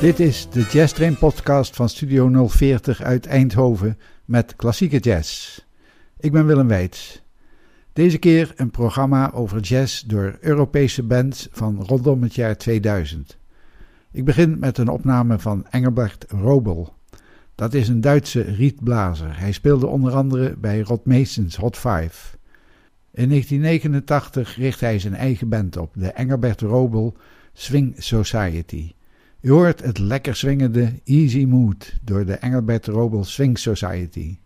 Dit is de Jazz Train podcast van Studio 040 uit Eindhoven met klassieke jazz. Ik ben Willem Weits. Deze keer een programma over jazz door Europese bands van rondom het jaar 2000. Ik begin met een opname van Engelbert Robel. Dat is een Duitse rietblazer. Hij speelde onder andere bij Rod Mason's Hot Five. In 1989 richt hij zijn eigen band op, de Engelbert Robel Swing Society. U hoort het lekker swingende Easy Mood door de Engelbert Robel Swing Society.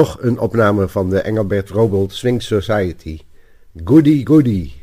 Nog een opname van de Engelbert Robold Swing Society. Goody Goody.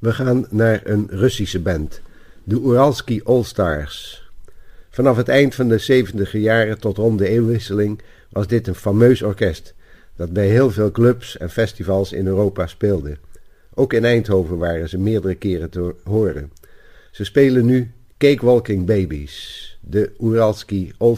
We gaan naar een Russische band, de Uralski All Stars. Vanaf het eind van de 70 jaren tot rond de eeuwwisseling was dit een fameus orkest dat bij heel veel clubs en festivals in Europa speelde. Ook in Eindhoven waren ze meerdere keren te horen. Ze spelen nu Cakewalking Babies, de Uralski All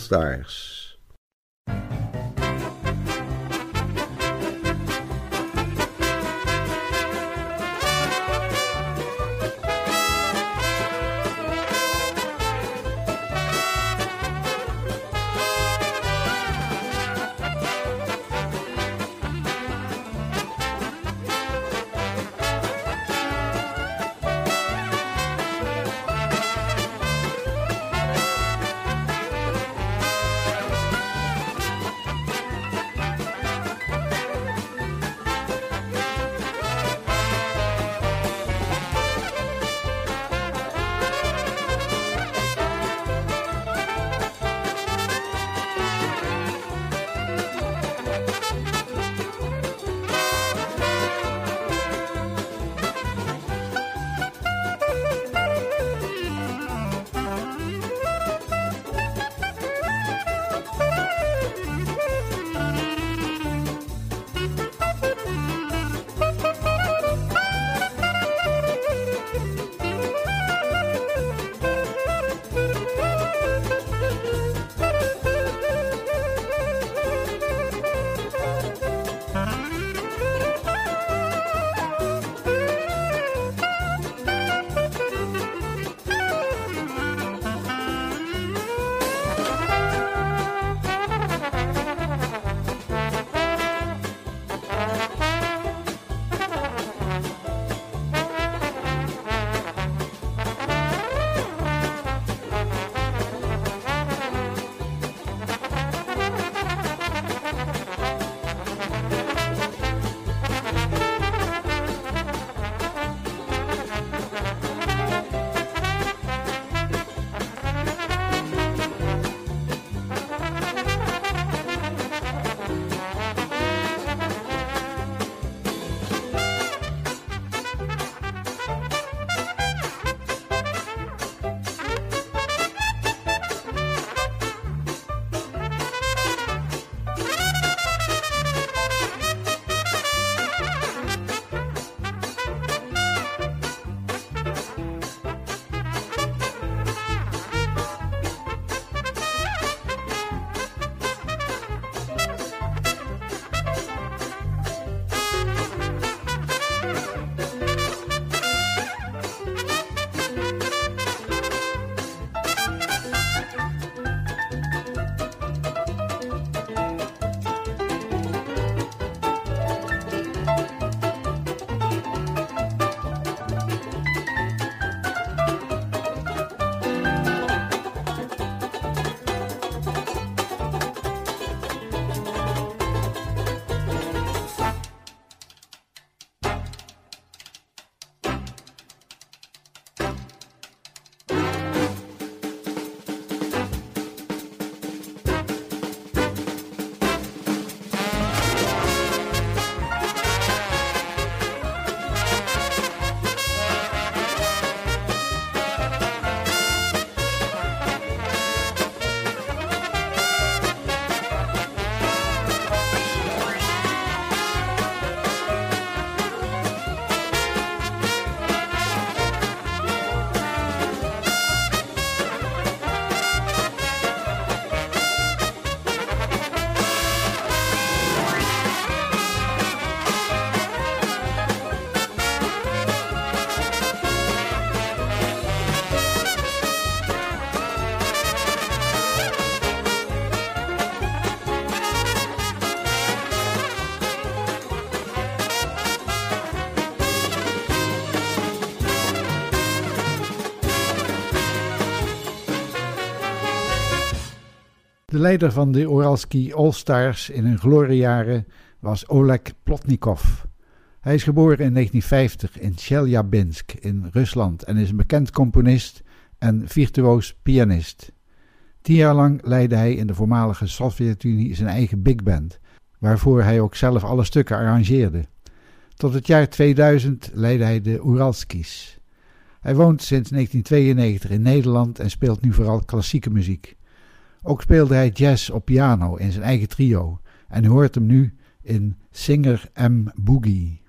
leider van de Oralski All-Stars in hun gloriejaren was Oleg Plotnikov. Hij is geboren in 1950 in Chelyabinsk in Rusland en is een bekend componist en virtuoos pianist. Tien jaar lang leidde hij in de voormalige Sovjet-Unie zijn eigen big band, waarvoor hij ook zelf alle stukken arrangeerde. Tot het jaar 2000 leidde hij de Uralskis. Hij woont sinds 1992 in Nederland en speelt nu vooral klassieke muziek. Ook speelde hij jazz op piano in zijn eigen trio en u hoort hem nu in Singer M. Boogie.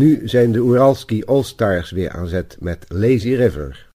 Nu zijn de Uralski All-Stars weer aan zet met Lazy River.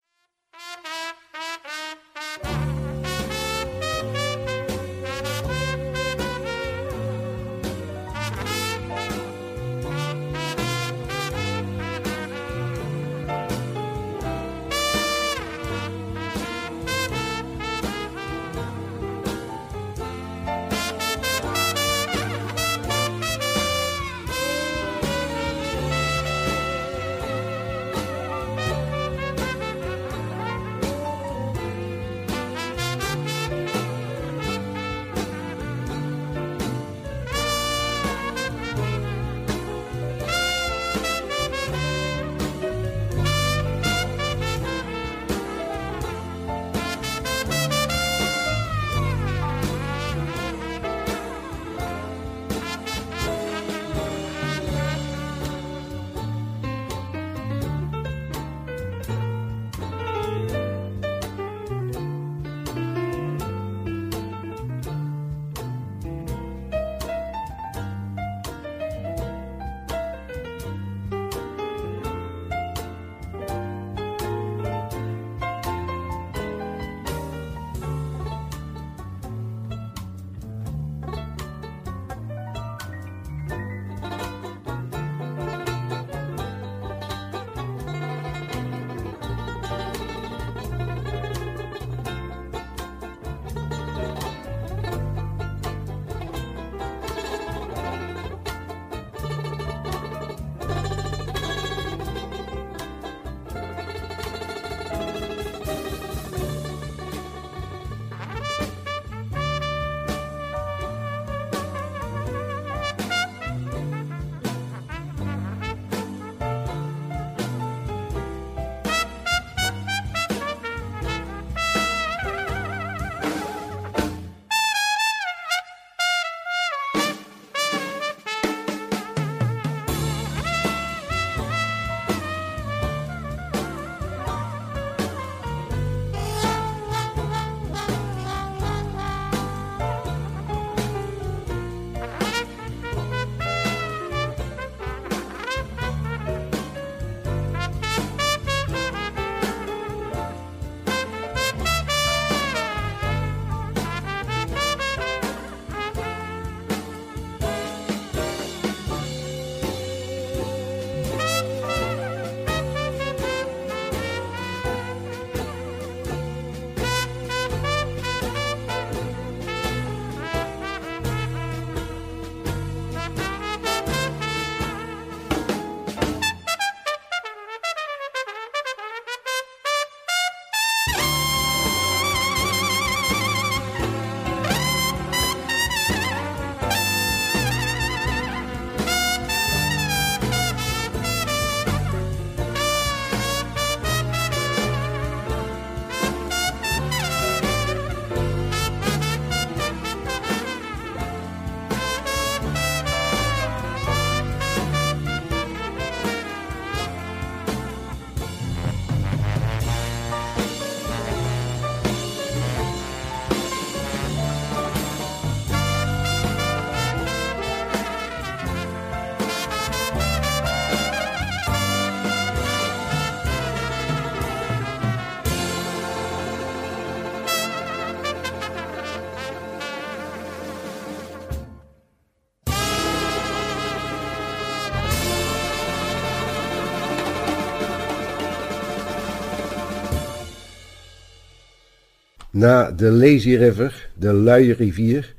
Na de Lazy River, de luie rivier,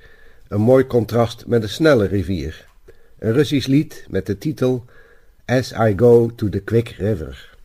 een mooi contrast met de snelle rivier. Een Russisch lied met de titel As I Go to the Quick River.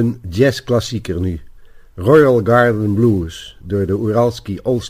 Een jazzklassieker nu. Royal Garden Blues door de Uralski All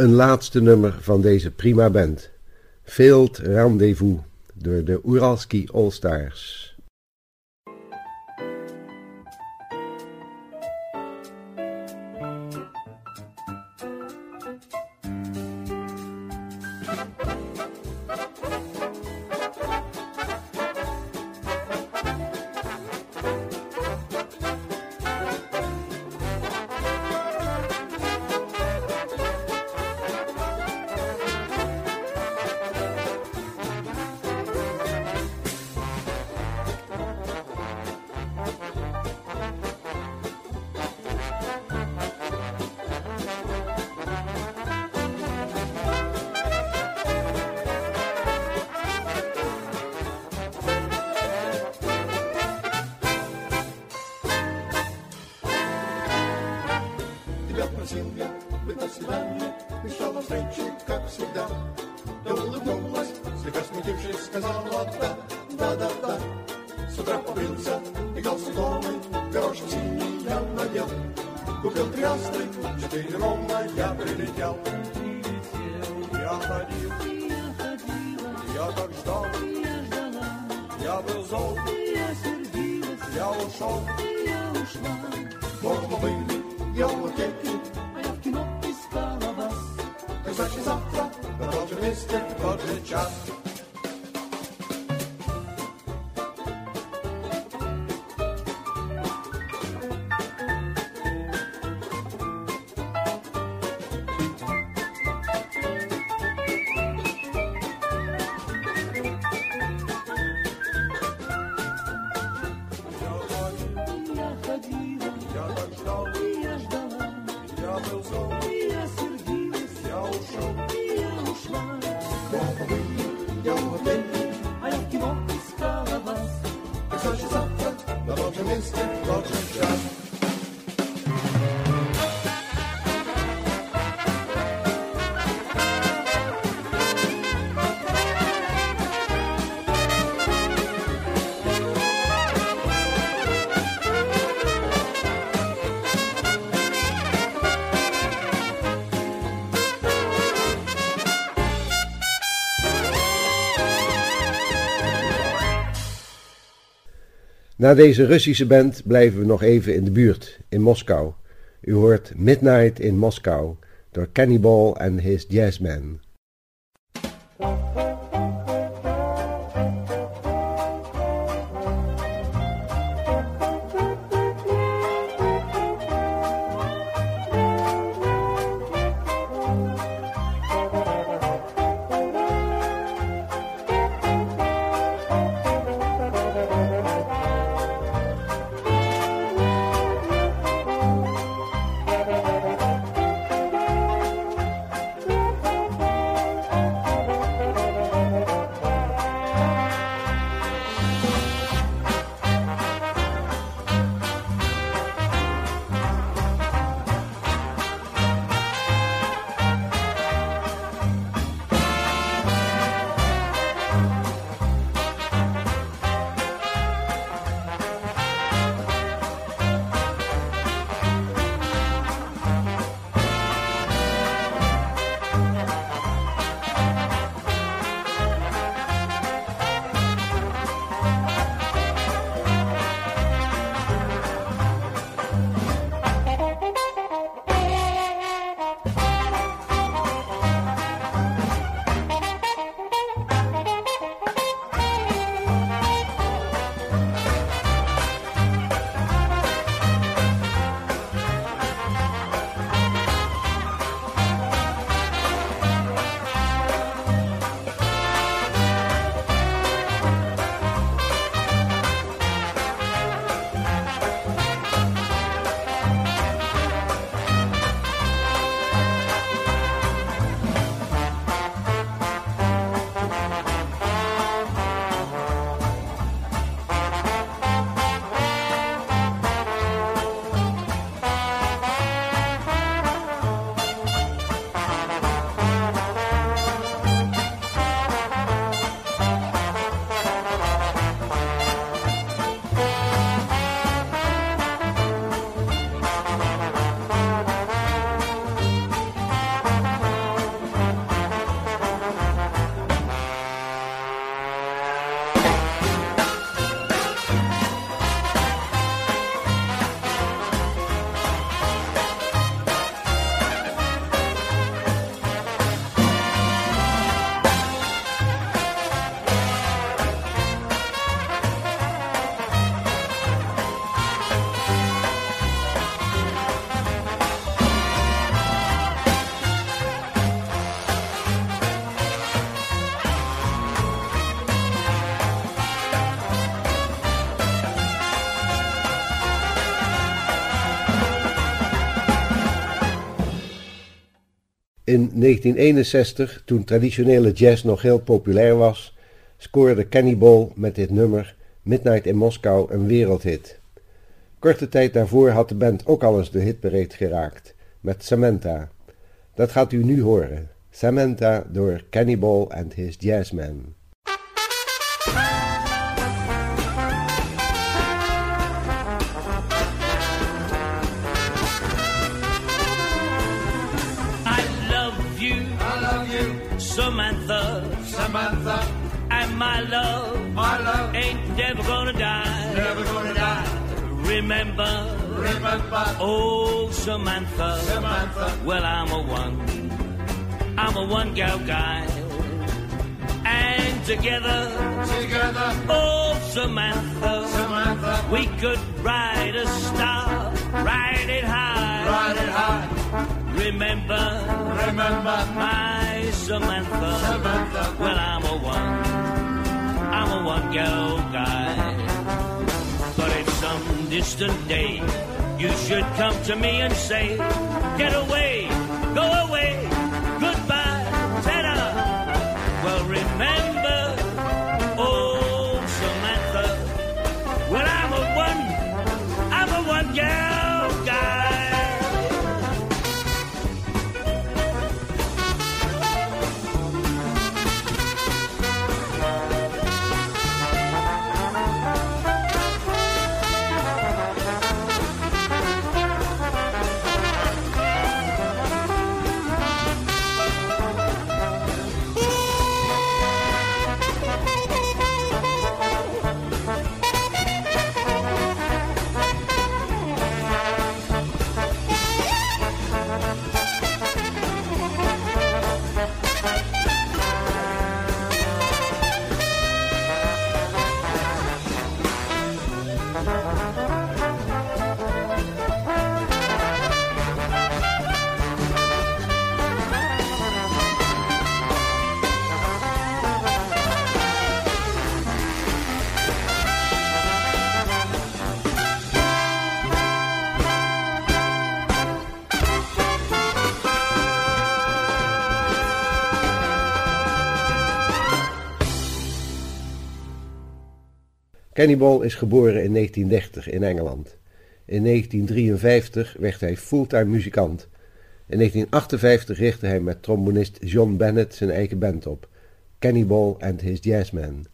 Een laatste nummer van deze prima band. Field Rendezvous door de Uralski All 속 Na deze Russische band blijven we nog even in de buurt, in Moskou. U hoort Midnight in Moskou door Cannibal and His Jazzmen. In 1961, toen traditionele jazz nog heel populair was, scoorde Cannibal met dit nummer Midnight in Moskou een wereldhit. Korte tijd daarvoor had de band ook al eens de hitbereid geraakt met Samantha. Dat gaat u nu horen. Samantha door Cannibal and His Jazzmen. Remember, oh Samantha, Samantha. Well, I'm a one, I'm a one gal guy. And together, together, oh Samantha, Samantha, we could ride a star, ride it high, ride it high. Remember, remember, my Samantha, Samantha. Well, I'm a one, I'm a one gal guy. But it's some distant day you should come to me and say, Get away, go away, Cannibal is geboren in 1930 in Engeland. In 1953 werd hij fulltime muzikant. In 1958 richtte hij met trombonist John Bennett zijn eigen band op, Cannibal and His Jazzmen.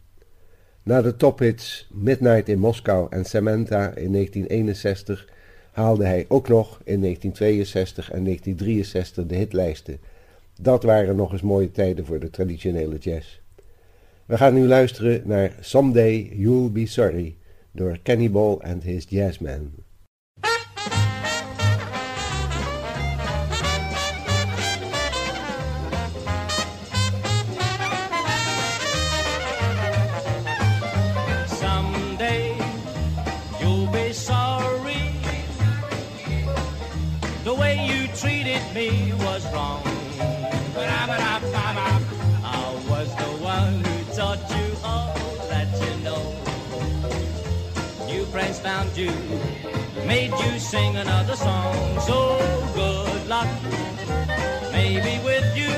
Na de tophits Midnight in Moskou en Samantha in 1961 haalde hij ook nog in 1962 en 1963 de hitlijsten. Dat waren nog eens mooie tijden voor de traditionele jazz. We gaan nu luisteren naar Someday You'll Be Sorry door Cannibal and His Jazzmen. Someday you'll found you, made you sing another song. So good luck, maybe with you.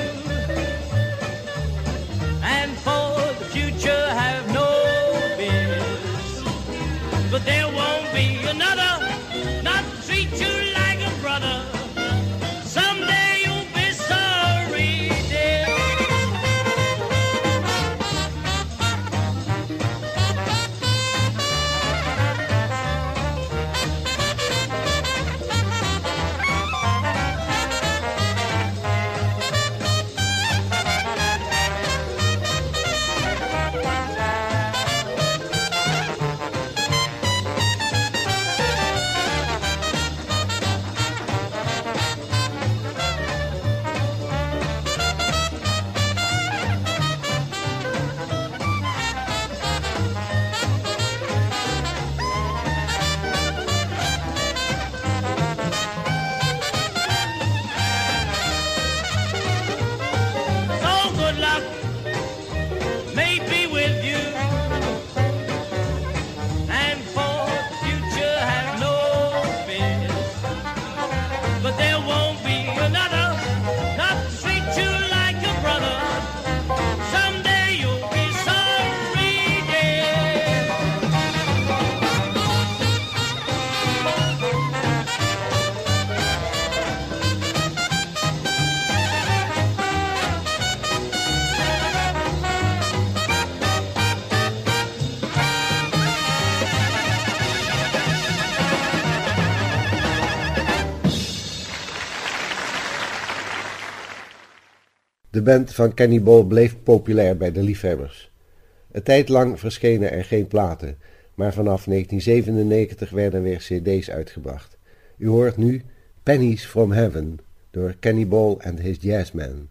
And for the future, have no fears. But there won't be another, De band van Kenny Ball bleef populair bij de liefhebbers. Een tijd lang verschenen er geen platen, maar vanaf 1997 werden weer cd's uitgebracht. U hoort nu Pennies from Heaven door Kenny Ball and his Jazzmen.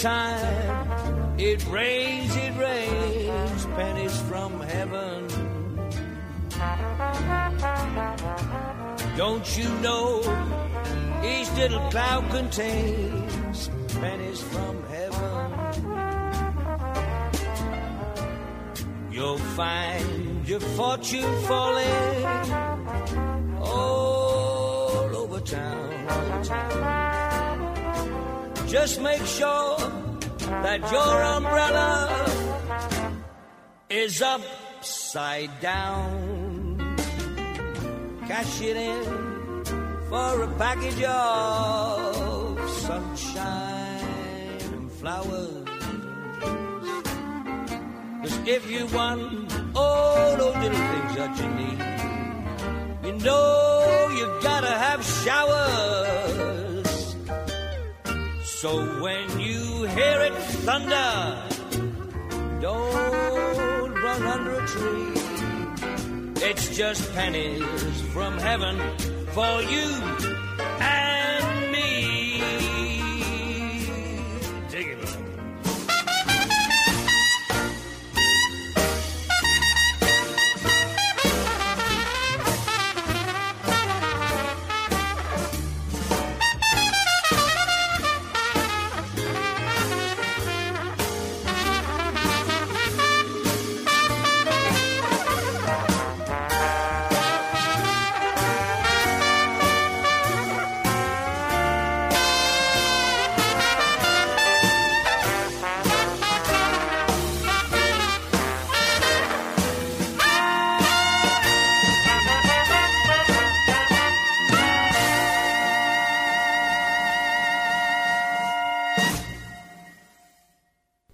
Time it rains, it rains pennies from heaven. Don't you know each little cloud contains pennies from heaven? You'll find your fortune falling all over town. Just make sure that your umbrella is upside down. Cash it in for a package of sunshine and flowers. Cause if you want all oh, those little things that you need, you know you gotta have showers. So when you hear it thunder, don't run under a tree. It's just pennies from heaven for you and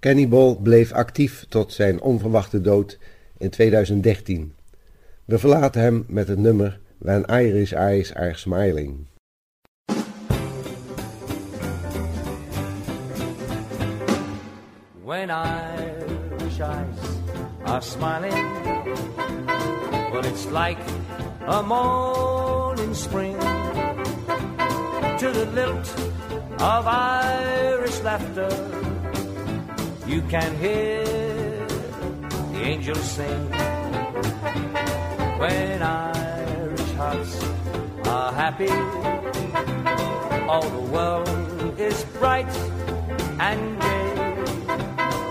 Kenny Ball bleef actief tot zijn onverwachte dood in 2013. We verlaten hem met het nummer When Irish Eyes Are Smiling. when Irish eyes are smiling. Well, it's like a morning spring to the lilt of Irish laughter. You can hear the angels sing when Irish hearts are happy. All the world is bright and gay.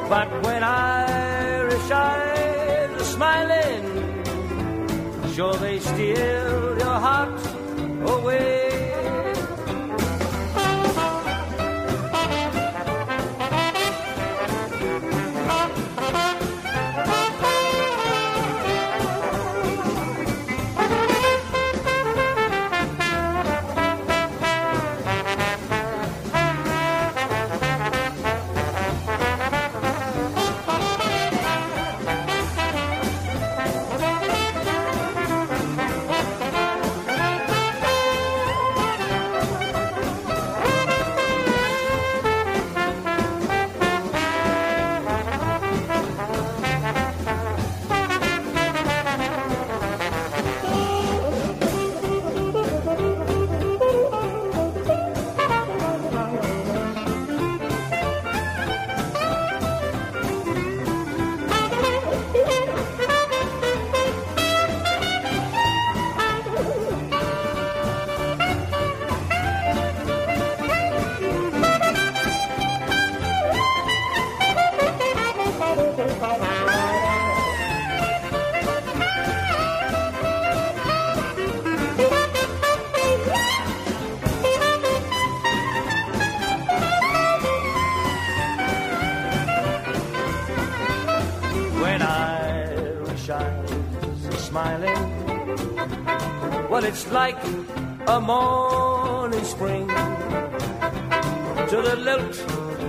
But when Irish eyes are smiling, sure they steal your heart away.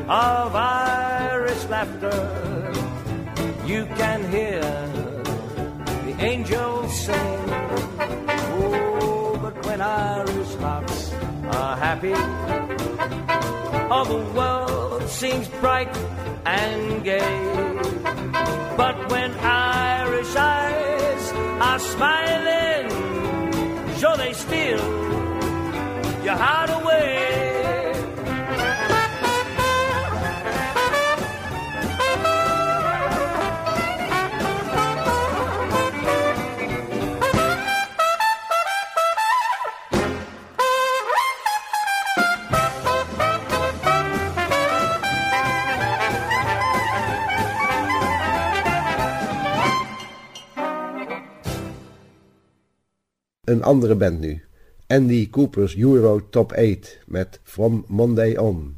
Of Irish laughter. You can hear the angels sing. Oh, but when Irish hearts are happy, all the world seems bright and gay. But when Irish eyes are smiling, sure they steal your heart away. Een andere band nu. Andy Cooper's Euro Top 8 met From Monday On.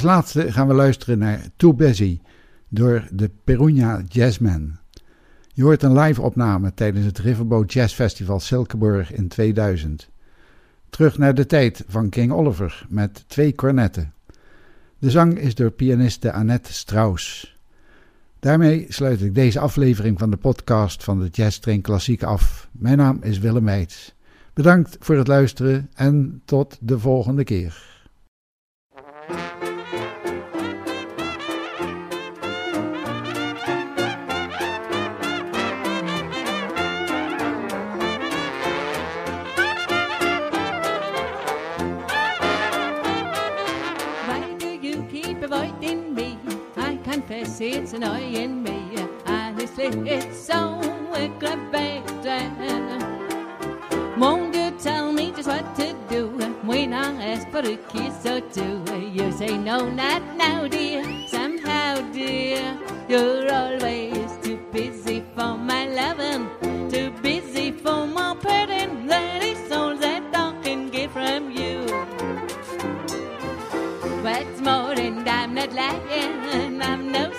Als laatste gaan we luisteren naar Too Busy door de Perunia Jazzmen. Je hoort een live opname tijdens het Riverboat Jazz Festival Silkeborg in 2000. Terug naar de tijd van King Oliver met twee cornetten. De zang is door pianiste Annette Strauss. Daarmee sluit ik deze aflevering van de podcast van de Jazz Train Klassiek af. Mijn naam is Willem Weits. Bedankt voor het luisteren en tot de volgende keer. It's annoying me. Honestly, it's so aggravating. Won't you tell me just er what to do when I ask for a kiss or two? You say no, not now, dear. Somehow, dear, you're always too busy for my loving, too busy for my petting. That is all that I can get from you. What's more, and I'm not lying. I'm no